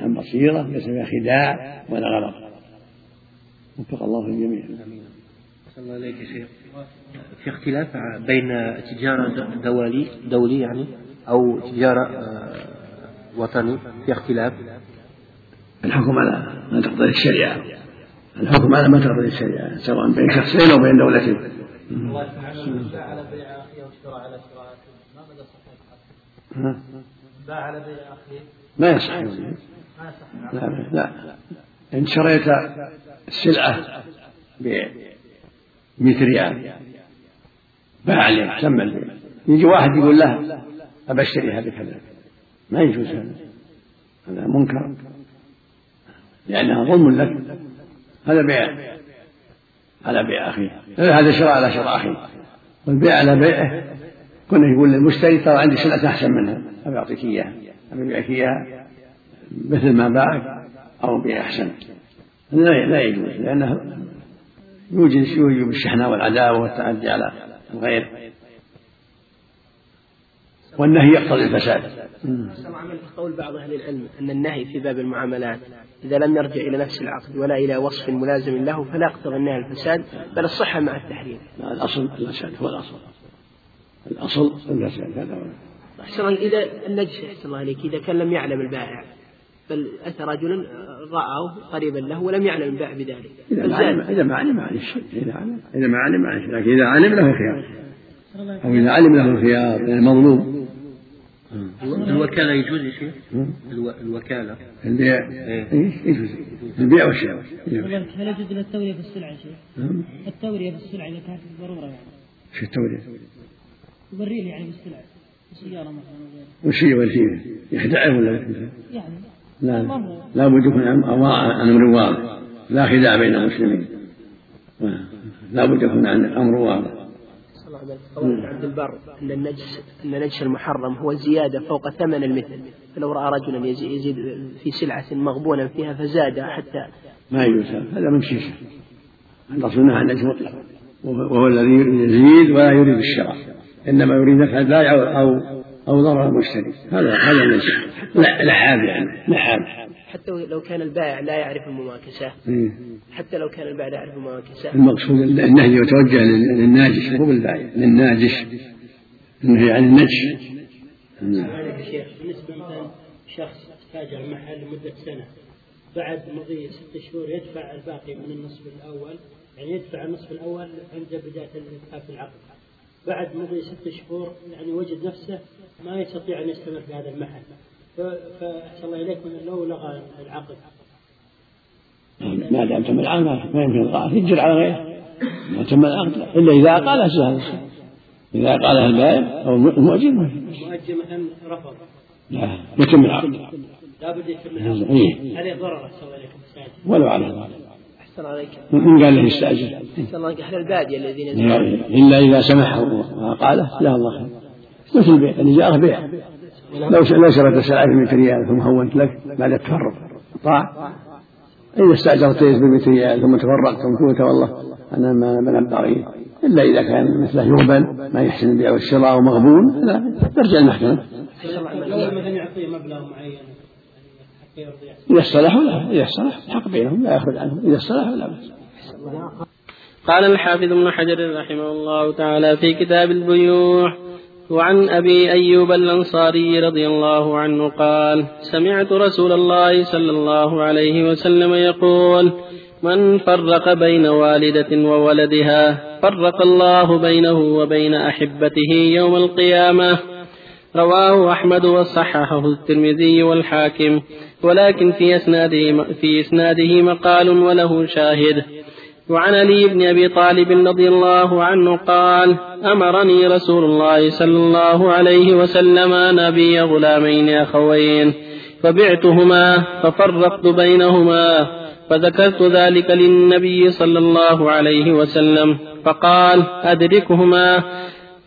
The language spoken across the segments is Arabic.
عن بصيرة ليس فيها خداع ولا غلط وفق الله الجميع. صلى الله عليك يا شيخ. في اختلاف بين تجارة دولي دولي يعني أو تجارة آه، وطني في اختلاف؟ الحكم على ما تقتضي الشريعة. الحكم على ما تقتضي الشريعة سواء بين شخصين أو بين دولتين. باع على بيع أخيه واشترى على شراء ما مدى صحة باع على بيع أخيه. ما يصح. لا لا إن شريت السلعة ب 100 ريال باع عليك سمى البيع. يجي واحد يقول له أبى أشتريها بكذا ما يجوز هذا. هذا منكر. لأنها ظلم لك. هذا بيع. على بيع أخيه هذا شراء على شراء أخيه والبيع على بيعه. كنا يقول للمشتري ترى عندي سلعة أحسن منها. أبي أعطيك إياها. أبيعك إياها مثل ما باعك أو بأحسن. لا لا يجوز لأنه يوجد يوجب الشحنة والعداوة والتعدي على الغير. والنهي يقتضي الفساد. عمل قول بعض أهل العلم أن النهي في باب المعاملات إذا لم يرجع إلى نفس العقد ولا إلى وصف ملازم له فلا يقتضي النهي الفساد بل الصحة مع التحريم. الأصل الفساد هو الأصل. الأصل الفساد هذا هو. أحسن إذا النجس أحسن الله عليك إذا كان لم يعلم البائع بل أتى رجل رآه قريبا له ولم يعلم البائع بذلك. إذا ما علم إذا ما علم معلش إذا علم إذا ما علم معلش لكن إذا علم له خيار. أو إذا علم له الخيار المظلوم الوكالة يجوز يا شيخ؟ الوكالة. البيع. إيش يجوز؟ البيع والشراء هل يجوز التورية في السلعة يا شيخ؟ التورية في السلعة إذا كانت ضرورة يعني. شو التورية؟ يبريل يعني بالسلعة مثلا وش هي ولا يخدعه ولا يعني لا. لا بد يكون عن أمر واضح. لا خداع بين المسلمين. لا. بد يكون عن أمر واضح. قول عبد البر أن النجس أن نجس المحرم هو زيادة فوق ثمن المثل. فلو رأى رجلا يزيد في سلعة مغبونا فيها فزاد حتى. ما يجوز. هذا من شيشه الأصل أنها النجس مطلق وهو الذي يزيد ولا يريد الشراء. إنما يريد نفع البائع أو أو ضرر المشتري. هذا هذا النجس لحاب يعني. لحاب حتى لو كان البائع لا يعرف المماكسة إيه. حتى لو كان البائع لا يعرف المماكسة المقصود النهي يتوجه للناجش مو بالبائع للناجش. النهي عن النجش. شيخ بالنسبة مثلا شخص تاجر محل لمدة سنة بعد مضي ست شهور يدفع الباقي من النصف الأول يعني يدفع النصف الأول عند بداية في العقد. بعد مضي ست شهور يعني وجد نفسه ما يستطيع أن يستمر في هذا المحل. فأحسن الله إليكم لو لغى العقد ما دام تم العقد ما يمكن الغاء يجر على غيره. ما تم العقد إلا إذا قال هذا الشيء إذا قالها البائع أو المؤجر المؤجر مثلا رفض. لا يتم العقد لابد يتم العقد إيه. هذه ضرر أحسن الله إليكم. ولو على ذلك أحسن عليك. من قال له يستأجر أحسن الله أهل البادية الذين إلا إذا سمح وقاله لا الله خير مثل البيع الإجارة بيع. لو لو شريت السلعة ب 100 ريال ثم هونت لك بعد التفرق. طاع. إذا استأجرت ب 100 ريال ثم تفرقت قلت والله أنا ما بنبغي إلا إذا كان مثله يغبن ما يحسن البيع والشراء ومغبون لا ترجع المحكمة. لو مثلا يعطيه مبلغ معين. إذا اصطلحوا لا إذا اصطلح حق بينهم لا يأخذ عنهم. إذا اصطلحوا لا بأس. قال الحافظ ابن حجر رحمه الله تعالى في كتاب البيوع وعن أبي أيوب الأنصاري رضي الله عنه قال سمعت رسول الله صلى الله عليه وسلم يقول من فرق بين والدة وولدها فرق الله بينه وبين أحبته يوم القيامة. رواه أحمد وصححه الترمذي والحاكم. ولكن في إسناده في إسناده مقال وله شاهد. وعن علي بن أبي طالب رضي الله عنه قال أمرني رسول الله صلى الله عليه وسلم أن أبي غلامين أخوين فبعتهما ففرقت بينهما فذكرت ذلك للنبي صلى الله عليه وسلم فقال أدركهما؟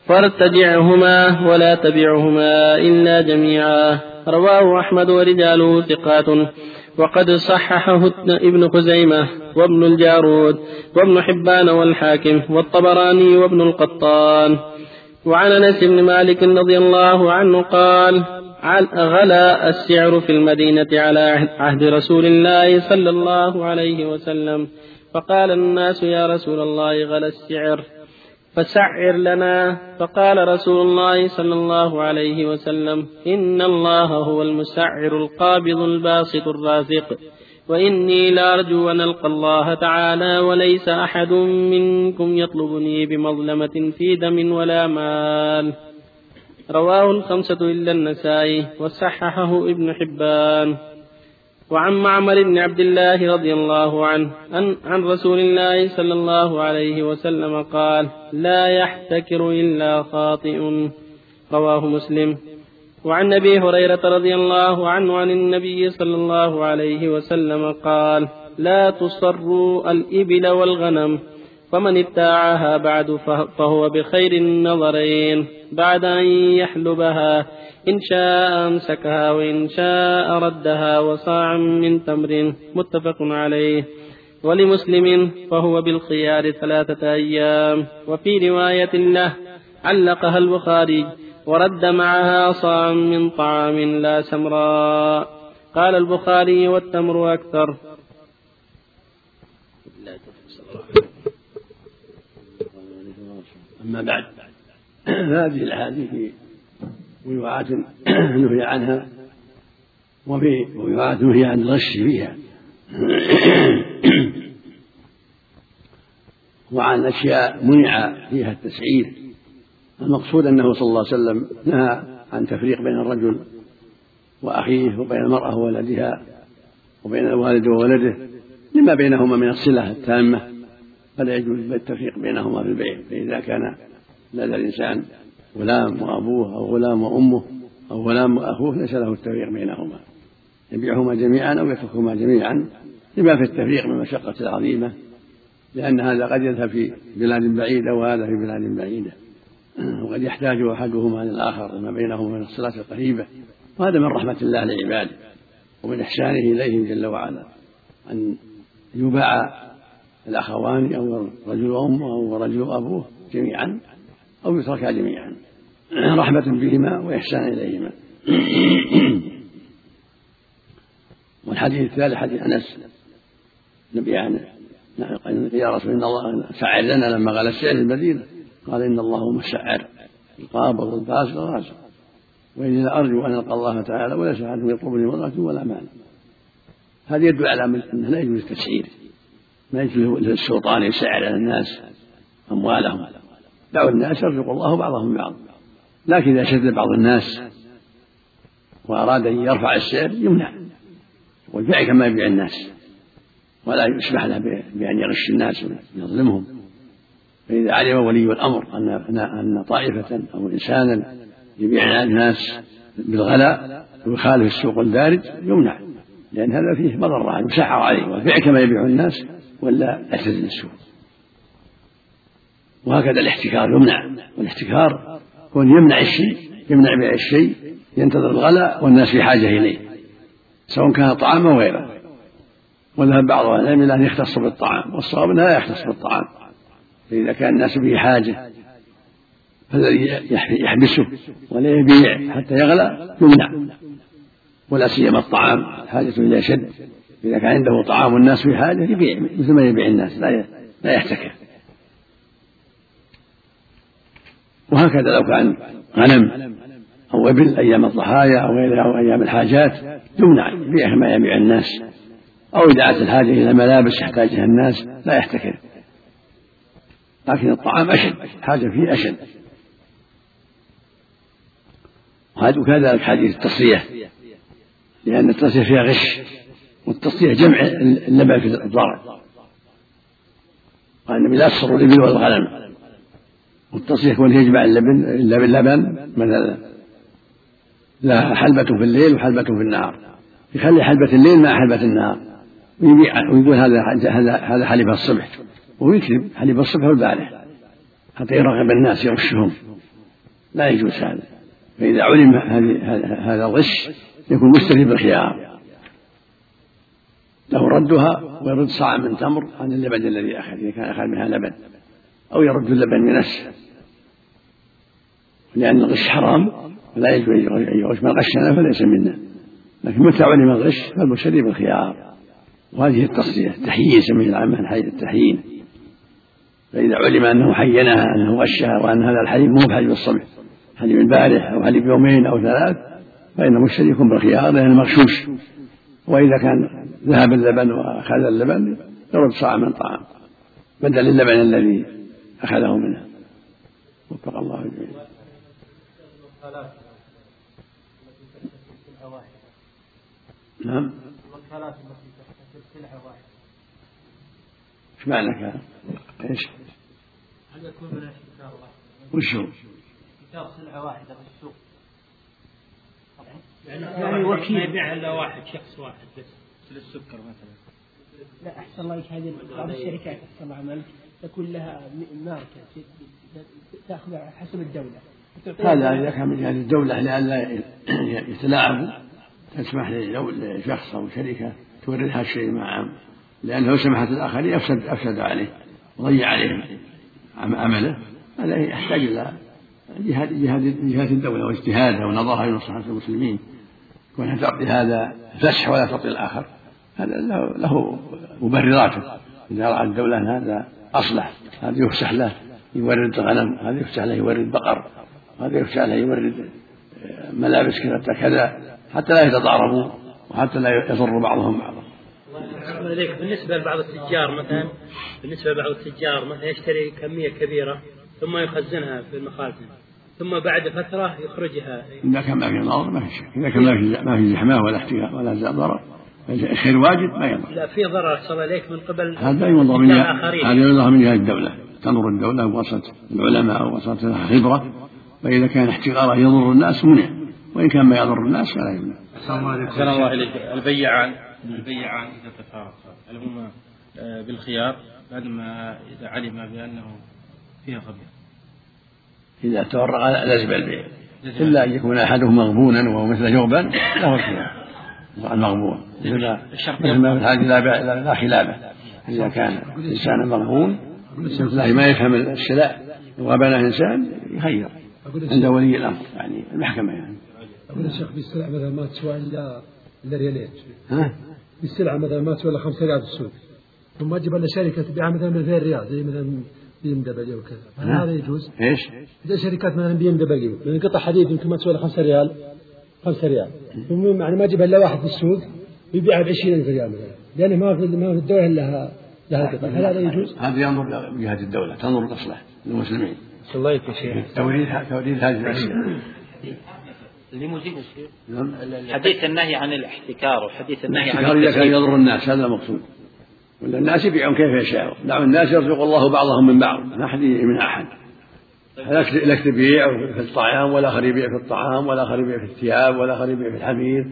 فارتجعهما ولا تبعهما إلا جميعا. رواه أحمد ورجاله ثقات. وقد صححه ابن خزيمة وابن الجارود وابن حبان والحاكم والطبراني وابن القطان. وعن أنس بن مالك رضي الله عنه قال غلا السعر في المدينة على عهد رسول الله صلى الله عليه وسلم. فقال الناس يا رسول الله غلا السعر. فسعر لنا. فقال رسول الله صلى الله عليه وسلم إن الله هو المسعر القابض الباسط الرازق وإني لأرجو أن ألقى الله تعالى وليس أحد منكم يطلبني بمظلمة في دم ولا مال. رواه الخمسة إلا النسائي وصححه ابن حبان. وعن معمر بن عبد الله رضي الله عنه عن, عن رسول الله صلى الله عليه وسلم قال لا يحتكر إلا خاطئ. رواه مسلم. وعن أبي هريرة رضي الله عنه عن النبي صلى الله عليه وسلم قال لا تصروا الإبل والغنم. فمن ابتاعها بعد فهو بخير النظرين. بعد أن يحلبها إن شاء أمسكها وإن شاء ردها وصاع من تمر متفق عليه. ولمسلم فهو بالخيار ثلاثة أيام. وفي رواية له علقها البخاري ورد معها صاع من طعام لا سمراء. قال البخاري والتمر أكثر. أما بعد فهذه الأحاديث في ويوعات نهي عنها وفي ويوعات نهي عن الغش فيها. وعن أشياء منع فيها التسعير. المقصود أنه صلى الله عليه وسلم نهى عن تفريق بين الرجل وأخيه وبين المرأة وولدها وبين الوالد وولده لما بينهما من الصلة التامة. فلا يجوز التفريق بينهما في البيع فإذا كان لدى الإنسان غلام وأبوه أو غلام وأمه أو غلام وأخوه ليس له التفريق بينهما. يبيعهما جميعا أو يتركهما جميعا لما في التفريق من المشقة العظيمة لأن هذا قد يذهب في بلاد بعيدة وهذا في بلاد بعيدة. وقد يحتاج أحدهما للآخر ما بينهما من الصلاة القريبة. وهذا من رحمة الله لعباده ومن إحسانه إليهم جل وعلا أن يباع الأخوان أو الرجل وأمه أو الرجل وأبوه جميعا أو يتركا جميعا. رحمة بهما وإحسان إليهما. والحديث الثالث حديث أنس. النبي يعني يا رسول إن الله سعر لنا لما غلا السعر المدينة. قال إن الله هو المسعر القابض الباسط الرازق وإني لأرجو أن ألقى الله تعالى وليس أحد يطلبني مرة ولا مال هذا يدل على أنه لا يجوز التسعير ما يجوز للسلطان يسعر على الناس أموالهم. دعوا الناس يرزق الله بعضهم بعض. لكن إذا شد بعض الناس وأراد أن يرفع السعر يمنع. والبيع كما يبيع الناس. ولا يسمح له بأن يغش الناس ويظلمهم. فإذا علم ولي الأمر أن أن طائفة أو إنسانا يبيع الناس بالغلاء ويخالف السوق الدارج يمنع. لأن هذا فيه مضرة يسعر عليه والبيع كما يبيع الناس ولا يعتزل السوق. وهكذا الاحتكار يمنع والاحتكار هو أن يمنع الشيء يمنع بيع الشيء ينتظر الغلاء والناس في حاجة إليه سواء كان طعاما أو غيره. وذهب بعض أهل العلم إلى أن يختص بالطعام والصواب لا يختص بالطعام. فإذا كان الناس به حاجة فالذي يحبسه ولا يبيع حتى يغلى يمنع. ولا سيما الطعام حاجة إلى شد. إذا كان عنده طعام والناس في حاجة يبيع مثل ما يبيع الناس لا لا يحتكر. وهكذا لو كان غنم أو إبل أيام الضحايا أو غيرها أو أيام الحاجات يمنع يبيع كما يبيع الناس. أو إذا أتت الحاجة إلى ملابس يحتاجها الناس لا يحتكر. لكن الطعام أشد حاجة فيه أشد. وكذلك حديث التصفية لأن التصفية فيها غش والتصفية جمع اللبن في الضرع قال النبي لا تصروا الإبل والغنم. والتصفية يكون يجمع اللبن اللبن لبن مثلا لا حلبة في الليل وحلبة في النهار. يخلي حلبة الليل مع حلبة النهار. ويبيع ويقول هذا هذا هذا حليب الصبح. ويكذب حليب الصبح والبارح حتى يرغب الناس يغشهم. لا يجوز هذا. فإذا علم هذا الغش يكون مشتري بالخيار. له ردها ويرد صاع من تمر عن اللبن الذي أخذ إذا كان أخذ منها لبن أو يرد اللبن بنفسه لأن الغش حرام لا يجوز أن يغش من غشنا فليس منا لكن متى علم الغش فالمشتري بالخيار. وهذه التصفية التحيين يسميه العامة التحيين. فإذا علم أنه حينها أنه غشها وأن هذا الحليب مو بحليب الصبح حليب البارح أو حليب يومين أو ثلاث فإن المشتري يكون بالخيار لأنه مغشوش وإذا كان ذهب اللبن وأخذ اللبن يرد صاع من طعام بدل اللبن الذي أخذه منه وفق الله الجميع نعم الوكالات التي تحتفل سلعة واحدة إيش معنى كلام؟ إيش؟ هل يكون من كتاب واحد؟ وش هو؟ كتاب سلعة واحدة يعني, يعني وكيل. ما يبيع إلا واحد شخص واحد بس. مثل السكر مثلا. لا أحسن الله هذه بعض الشركات أحسن الله عملك تكون لها ماركة تأخذ حسب الدولة. هذا إذا كان من يعني الدولة لئلا يتلاعبوا تسمح لشخص أو شركة تورد هذا الشيء مع لأنه لو سمحت الآخرين أفسد أفسد عليه وضيع عليهم عمله. هذا يحتاج جهاد جهاد جهاد الدولة واجتهادها ونظرها لمصلحة المسلمين. كونها تعطي هذا فسح ولا تعطي الآخر. هذا له مبرراته إذا رأى الدولة أن هذا أصلح هذا يفسح له يورد غنم هذا يفسح له يورد بقر هذا يفسح له يورد ملابس كذا كذا حتى لا يتضاربوا وحتى لا يضر بعضهم بعضا. بالنسبة لبعض التجار مثلا بالنسبة لبعض التجار مثلا يشتري كمية كبيرة ثم يخزنها في المخازن ثم بعد فترة يخرجها. إذا كان ما في ضرر ما في شك. إذا كان ما في ما في زحمة ولا احتياط ولا ضرر الخير واجب ما يضر. لا في ضرر صلى عليك من قبل هذا ينظر من هذا ينظر من جهة الدولة. تنظر الدولة بوسط العلماء أو وسط خبرة فإذا كان احتقاره يضر الناس منع. وإن كان ما يضر الناس فلا يمنع. السلام الله إليك. البيعان البيعان إذا تفارقا هل هما آه، بالخيار بعدما إذا علم بأنه فيها غبن إذا تورق لزم البيع إلا أن يكون أحدهما مغبونا وهو مثل جغبا له الخيار. المغبون. مثل ما في الحاج لا خلافه إذا كان إنسان مغبون مثل ما يفهم السلع وغبنه إنسان يخير. عند ولي الأمر. يعني المحكمة يعني. أقول يا شيخ في السلع مثلا ما تسوى إلا إلا ريالين ها؟ في السلعة مثلا ما تسوى إلا 5 ريال في السوق. ثم أجيب لنا شركة تبيعها مثلا ب 2000 ريال زي مثلا BMW وكذا هل هذا يجوز؟ إيش؟ إذا شركات مثلا BMW مثلا قطع حديد يمكن ما تسوى إلا 5 ريال 5 ريال ثم يعني ما أجيب إلا واحد في السوق يبيعها ب 20000 ريال مثلا لأنه ما في ما في الدولة لها لها قطع هل هذا يجوز؟ هذا ينظر بجهة الدولة تنظر الإصلاح للمسلمين. الله يا شيخ. توريد توريد هذه الأشياء. لمزيد الشيخ نعم. حديث النهي عن الاحتكار وحديث النهي عن الاحتكار إذا كان يضر الناس هذا المقصود ولا الناس يبيعون كيف يشاء. دعوا الناس يرزق الله بعضهم من بعض. ما أحد من أحد. لك تبيع في الطعام والآخر يبيع في الطعام والآخر يبيع في الثياب والآخر يبيع في الحمير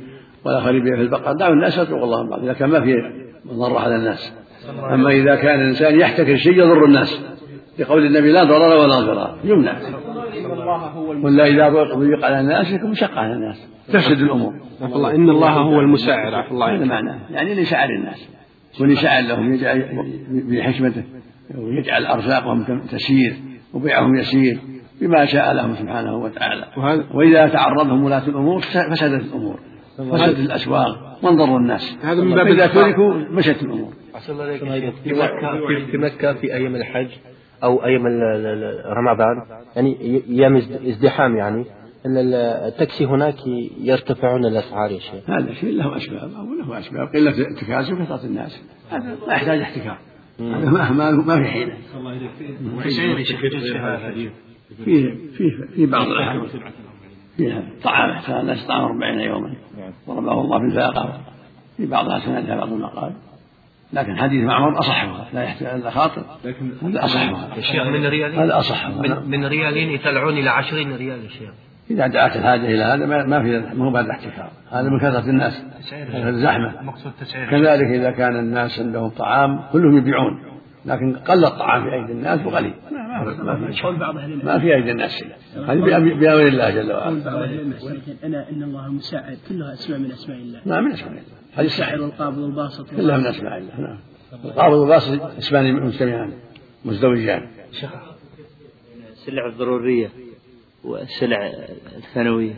والآخر يبيع في البقر. دعوا الناس يرزق الله من بعض. إذا كان ما في مضرة على الناس. أما إذا كان الإنسان يحتكر شيء يضر الناس. لقول النبي لا ضرر ولا ضرار. يمنع. ولا إذا ضيق على الناس يكون مشقة على الناس. تفسد الأمور. الله إن الله هو المساعر عفى الله هذا معناه. يعني ليسعر الناس. وليسعر لهم يجعل بحكمته ويجعل أرزاقهم تسير وبيعهم يسير بما شاء لهم سبحانه وتعالى. وإذا تعرضهم ولاة الأمور فسدت الأمور. فسدت الأسواق. وانضروا الناس؟ هذا من باب إذا تركوا مشت الأمور. في مكة في مكة في أيام الحج أو أيام رمضان يعني أيام ازدحام يعني. التاكسي هناك يرتفعون الأسعار يا شيخ. هذا شيء له أسباب أو له أسباب. قلة التكاسل وكثرة الناس. هذا ما يحتاج احتكار هذا ما ما, ما في حيلة. في في في بعض الأحاديث فيها طعام احسن الناس طعام 40 يوما ضربه الله في الفاقة في بعضها سندها بعض المقال. لكن حديث معمر أصحها. لا يحتاج إلا خاطر. لكن هذا الشيخ من ريالين؟ هذا أصحها. من, من ريالين يطلعون إلى 20 ريال يا شيخ. إذا دعت الحاجة إلى هذا ما في ما هو بعد احتكار هذا من كثرة الناس الزحمة. مقصود كذلك إذا كان الناس عندهم طعام كلهم يبيعون لكن قل الطعام في أيدي الناس وقليل. ما في ما في أيدي الناس هذه بأمر الله جل وعلا. أنا إن الله مساعد كلها أسماء من أسماء الله. نعم من أسماء الله. هذه الساحر والقابض والباسط. كلها من أسماء الله. نعم. القابض والباسط اسمان مجتمعان مزدوجان. السلع الضرورية. والسلع الثانوية.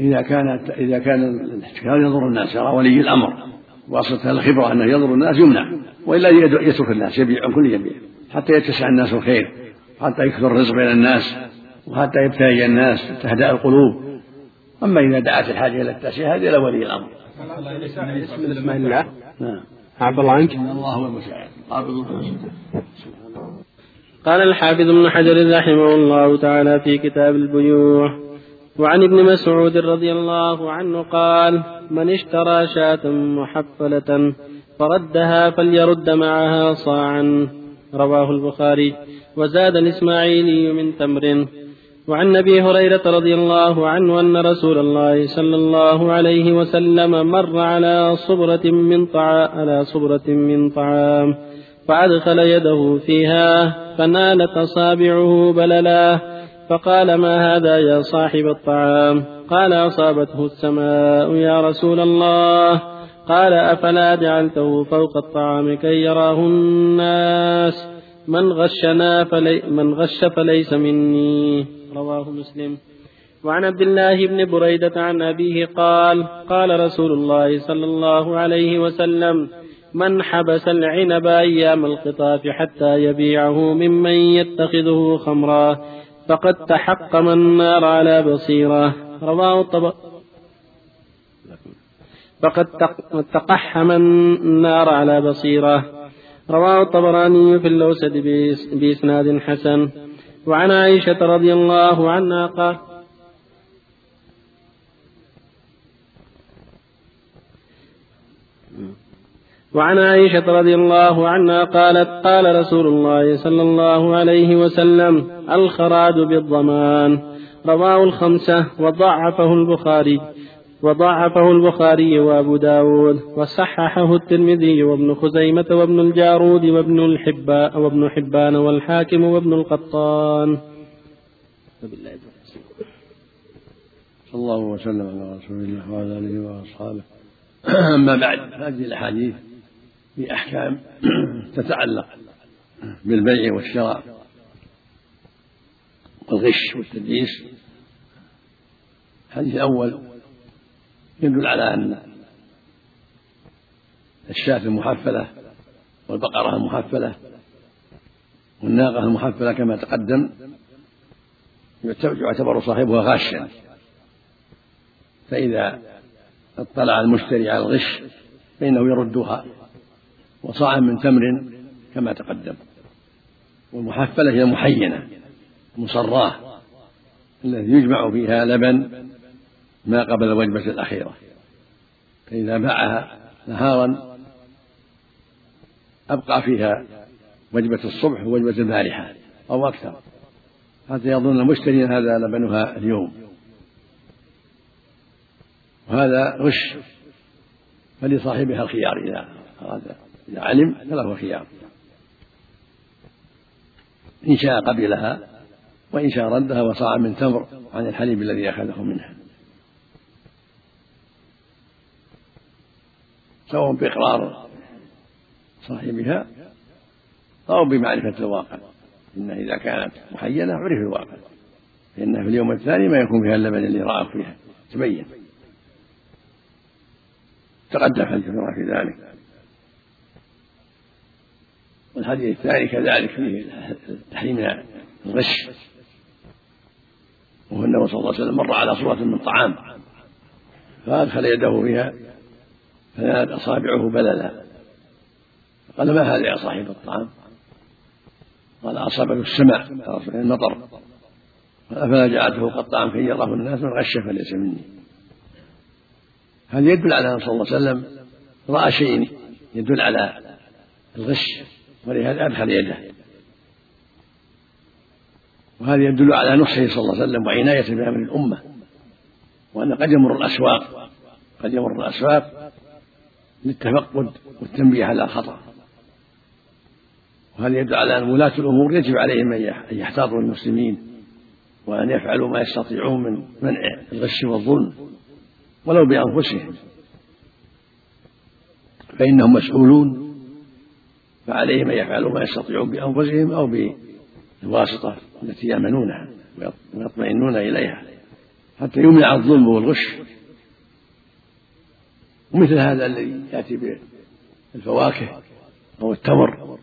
إذا كان إذا كان الاحتكار يضر الناس يرى ولي الأمر. وأصلت الخبرة أنه يضر الناس يمنع وإلا يترك الناس يبيع كل يبيع حتى يتسع الناس الخير حتى يكثر الرزق بين الناس وحتى يبتهج الناس تهدأ القلوب. أما إذا دعت الحاجة إلى التسعير هذه إلى ولي الأمر. اسماء الله نعم. عبد الله عنك؟ الله هو المساعد قال الحافظ ابن حجر رحمه الله تعالى في كتاب البيوع. وعن ابن مسعود رضي الله عنه قال من اشترى شاة محفلة فردها فليرد معها صاعا رواه البخاري. وزاد الإسماعيلي من تمر. وعن أبي هريرة رضي الله عنه أن رسول الله صلى الله عليه وسلم مر على صبرة من طعام على صبرة من طعام فأدخل يده فيها فنالت أصابعه بللا. فقال ما هذا يا صاحب الطعام؟ قال أصابته السماء يا رسول الله. قال أفلا جعلته فوق الطعام كي يراه الناس؟ من غشنا فلي من غش فليس مني. رواه مسلم. وعن عبد الله بن بريدة عن أبيه قال قال رسول الله صلى الله عليه وسلم من حبس العنب أيام القطاف حتى يبيعه ممن يتخذه خمرا فقد تحقم النار على بصيرة. رواه الطب فقد تقحم النار على بصيرة. رواه الطبراني في الأوسط بإسناد حسن. وعن عائشة رضي الله عنها قال وعن عائشة رضي الله عنها قالت قال رسول الله صلى الله عليه وسلم الخراج بالضمان. رواه الخمسة وضعفه البخاري وضعفه البخاري وأبو داود وصححه الترمذي وابن خزيمة وابن الجارود وابن الحباء وابن حبان والحاكم وابن القطان. صلى الله وسلم على رسول الله وعلى آله وأصحابه. أما بعد هذه الأحاديث في أحكام تتعلق بالبيع والشراء والغش والتدليس. الحديث الأول يدل على أن الشاة المحفلة والبقرة المحفلة والناقة المحفلة كما تقدم يعتبر صاحبها غاشا. فإذا اطلع المشتري على الغش فإنه يردها. وصاعا من تمر كما تقدم. والمحفلة هي المحينة مصراه التي يجمع فيها لبن ما قبل الوجبة الأخيرة. فإذا باعها نهارا أبقى فيها وجبة الصبح ووجبة البارحة أو أكثر حتى يظن المشتري هذا لبنها اليوم. وهذا غش فلصاحبها الخيار إذا أراد. إذا علم فله خيار. إن شاء قبلها وإن شاء ردها وصاع من تمر عن الحليب الذي أخذه منها. سواء بإقرار صاحبها أو بمعرفة الواقع. إنها إذا كانت محينة عرف الواقع. فإنها في اليوم الثاني ما يكون فيها اللبن اللي رآه فيها. تبين. تقدم حديث في ذلك. والحديث الثاني كذلك فيه تحريم الغش. وهو النبي صلى الله عليه وسلم مر على صورة من طعام فأدخل يده فيها فنالت أصابعه بللا. قال ما هذا يا صاحب الطعام؟ قال أصابته السماء المطر. أفلا جعلته قطعا كي يراه الناس من غش فليس مني. هذا يدل على أن صلى الله عليه وسلم رأى شيء يدل على الغش. ولهذا أدخل يده. وهذا يدل على نصحه صلى الله عليه وسلم وعنايته بأمر الأمة وأن قد يمر الأسواق قد يمر الأسواق للتفقد والتنبيه على الخطأ. وهذا يدل على أن ولاة الأمور يجب عليهم أن يحتاطوا المسلمين وأن يفعلوا ما يستطيعون من منع الغش والظلم ولو بأنفسهم. فإنهم مسؤولون فعليهم أن يفعلوا ما يستطيعون بأنفسهم أو بالواسطة التي يأمنونها ويطمئنون إليها حتى يمنع الظلم والغش. ومثل هذا الذي يأتي بالفواكه أو التمر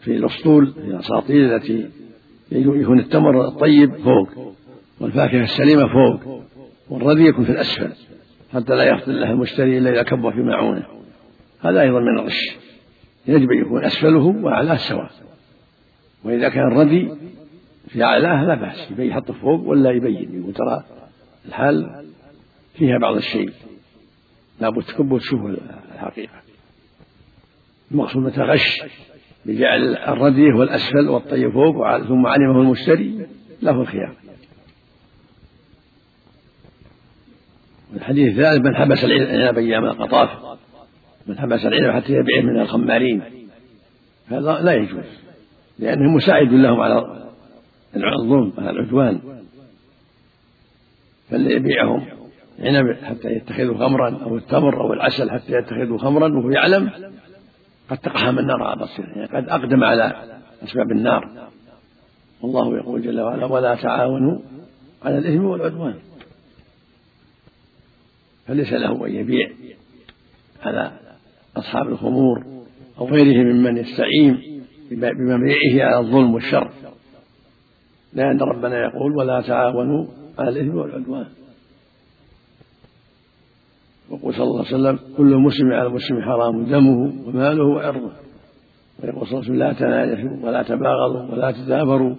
في الأسطول في الأساطيل التي يكون التمر الطيب فوق والفاكهة السليمة فوق والردي يكون في الأسفل حتى لا يفضل له المشتري إلا إذا كبر في معونة. هذا أيضا من الغش. يجب أن يكون أسفله وأعلاه سواء وإذا كان الردي في أعلاه لا بأس يبين يحطه فوق ولا يبين. يقول ترى الحال فيها بعض الشيء. لابد تكب وتشوف الحقيقة. المقصود متى غش بجعل الردي هو الأسفل والطيب فوق ثم علمه المشتري له الخيار. الحديث الثالث من حبس العنب أيام القطاف من حبس العنب حتى يبيعه من الخمارين. هذا لا يجوز لأنه مساعد لهم على الظلم على العدوان. فالذي يبيعهم عنب حتى يتخذوا خمرا أو التمر أو العسل حتى يتخذوا خمرا وهو يعلم قد تقحم النار على بصيرة يعني قد أقدم على أسباب النار. والله يقول جل وعلا ولا تعاونوا على الإثم والعدوان فليس له أن يبيع على أصحاب الخمور أو غيره ممن يستعين بمبيعه على الظلم والشر. لأن ربنا يقول ولا تعاونوا على الإثم والعدوان. وقول صلى الله عليه وسلم كل مسلم على المسلم حرام دمه وماله وعرضه. ويقول صلى الله عليه وسلم لا تناجشوا ولا تباغضوا ولا تدابروا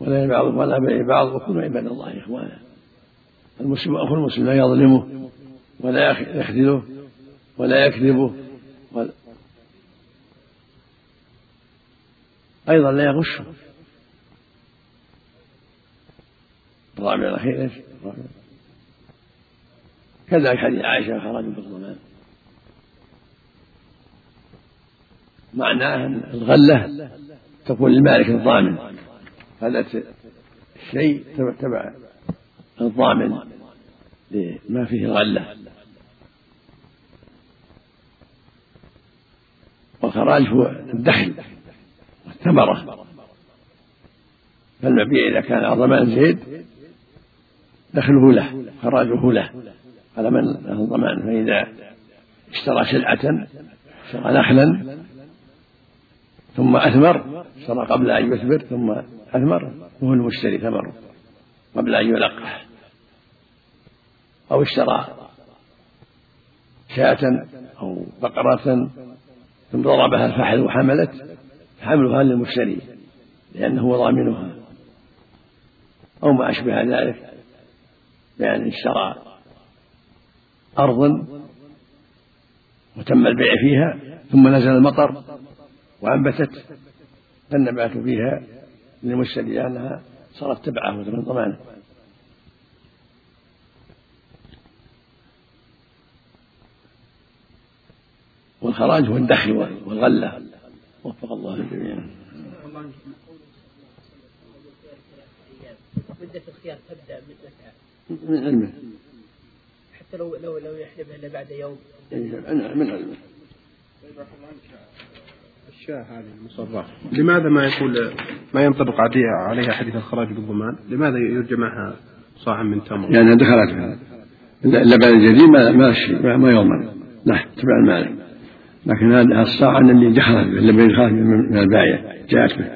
ولا بعض ولا بيع بعض وكونوا عباد الله إخوانا. المسلم أخو المسلم لا يظلمه ولا يخذله ولا يكذبه أيضا لا يغشه الرابع الأخير إيش؟ كذلك حديث عائشة خرج بالضمان معناه أن الغلة تكون للمالك الضامن. هذا الشيء تبع الضامن لما فيه الغلة. والخراج هو الدخل والثمرة. فالمبيع إذا كان على ضمان زيد دخله له خراجه له. على من له الضمان فإذا اشترى سلعة اشترى نخلا ثم أثمر اشترى قبل أن يثمر ثم أثمر وهو المشتري ثمره قبل أن يلقح أو اشترى شاة أو بقرة ثم ضربها الفحل وحملت حملها للمشتري لأنه ضامنها. أو ما أشبه ذلك بأن اشترى أرضا وتم البيع فيها ثم نزل المطر وأنبتت فالنبات فيها للمشتري لأنها صارت تبعه من ضمانه. والخراج هو الدخل والغلة. وفق الله الجميع. مدة الخيار تبدأ من متى؟ من علمه. حتى لو لو لو يحلبها إلا بعد يوم. من علمه. الشاة هذه المصرفة لماذا ما يقول ما ينطبق عليها حديث الخراج بالضمان؟ لماذا يرجى معها صاع من تمر؟ لأنها دخلت. في اللبن الجديد ما ما ما يضمن لا تبع المالك. لكن هذا الصاع اللي دخلت اللبن يخاف من البايع جاءت به.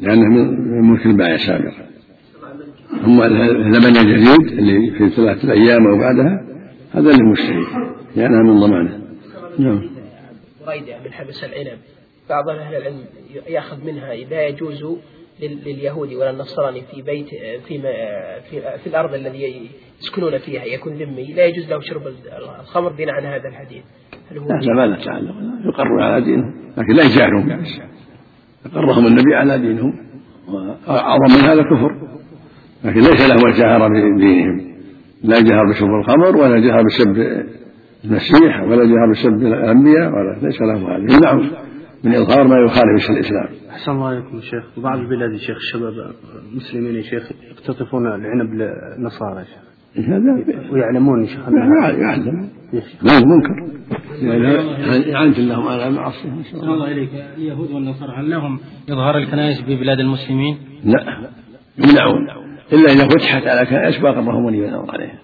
لأنه من ملك البايع سابقا أما اللبن الجديد اللي في ثلاثة أيام أو بعدها هذا للمشتري لأنها من ضمانه. نعم. من حبس العنب. بعض أهل العلم يأخذ منها لا يجوز لليهودي ولا النصراني في بيت في في, في الأرض الذي يسكنون فيها يكون ذمي لا يجوز له شرب الخمر بناء على هذا الحديث. لا ما لا تعلق. يقر على دينهم. لكن لا يجاهرهم يعني أقرهم النبي على دينهم وأعظم من هذا كفر لكن ليس له الجهر بدينهم. لا جهر بشرب الخمر ولا جهر بسب المسيح ولا جهر بسب الأنبياء ولا ليس له هذا. يمنعه من إظهار ما يخالف الإسلام. أحسن الله عليكم يا شيخ. بعض البلاد يا شيخ الشباب المسلمين يا شيخ يقتطفون العنب للنصارى يا شيخ. هذا ويعلمون شيخ يعلم. ما منكر. يعني لهم على المعصية الله. إليك. اليهود والنصارى هل لهم إظهار الكنائس في بلاد المسلمين؟ لا يمنعون إلا إذا فتحت على كنائس باقى ما هو مني عليها.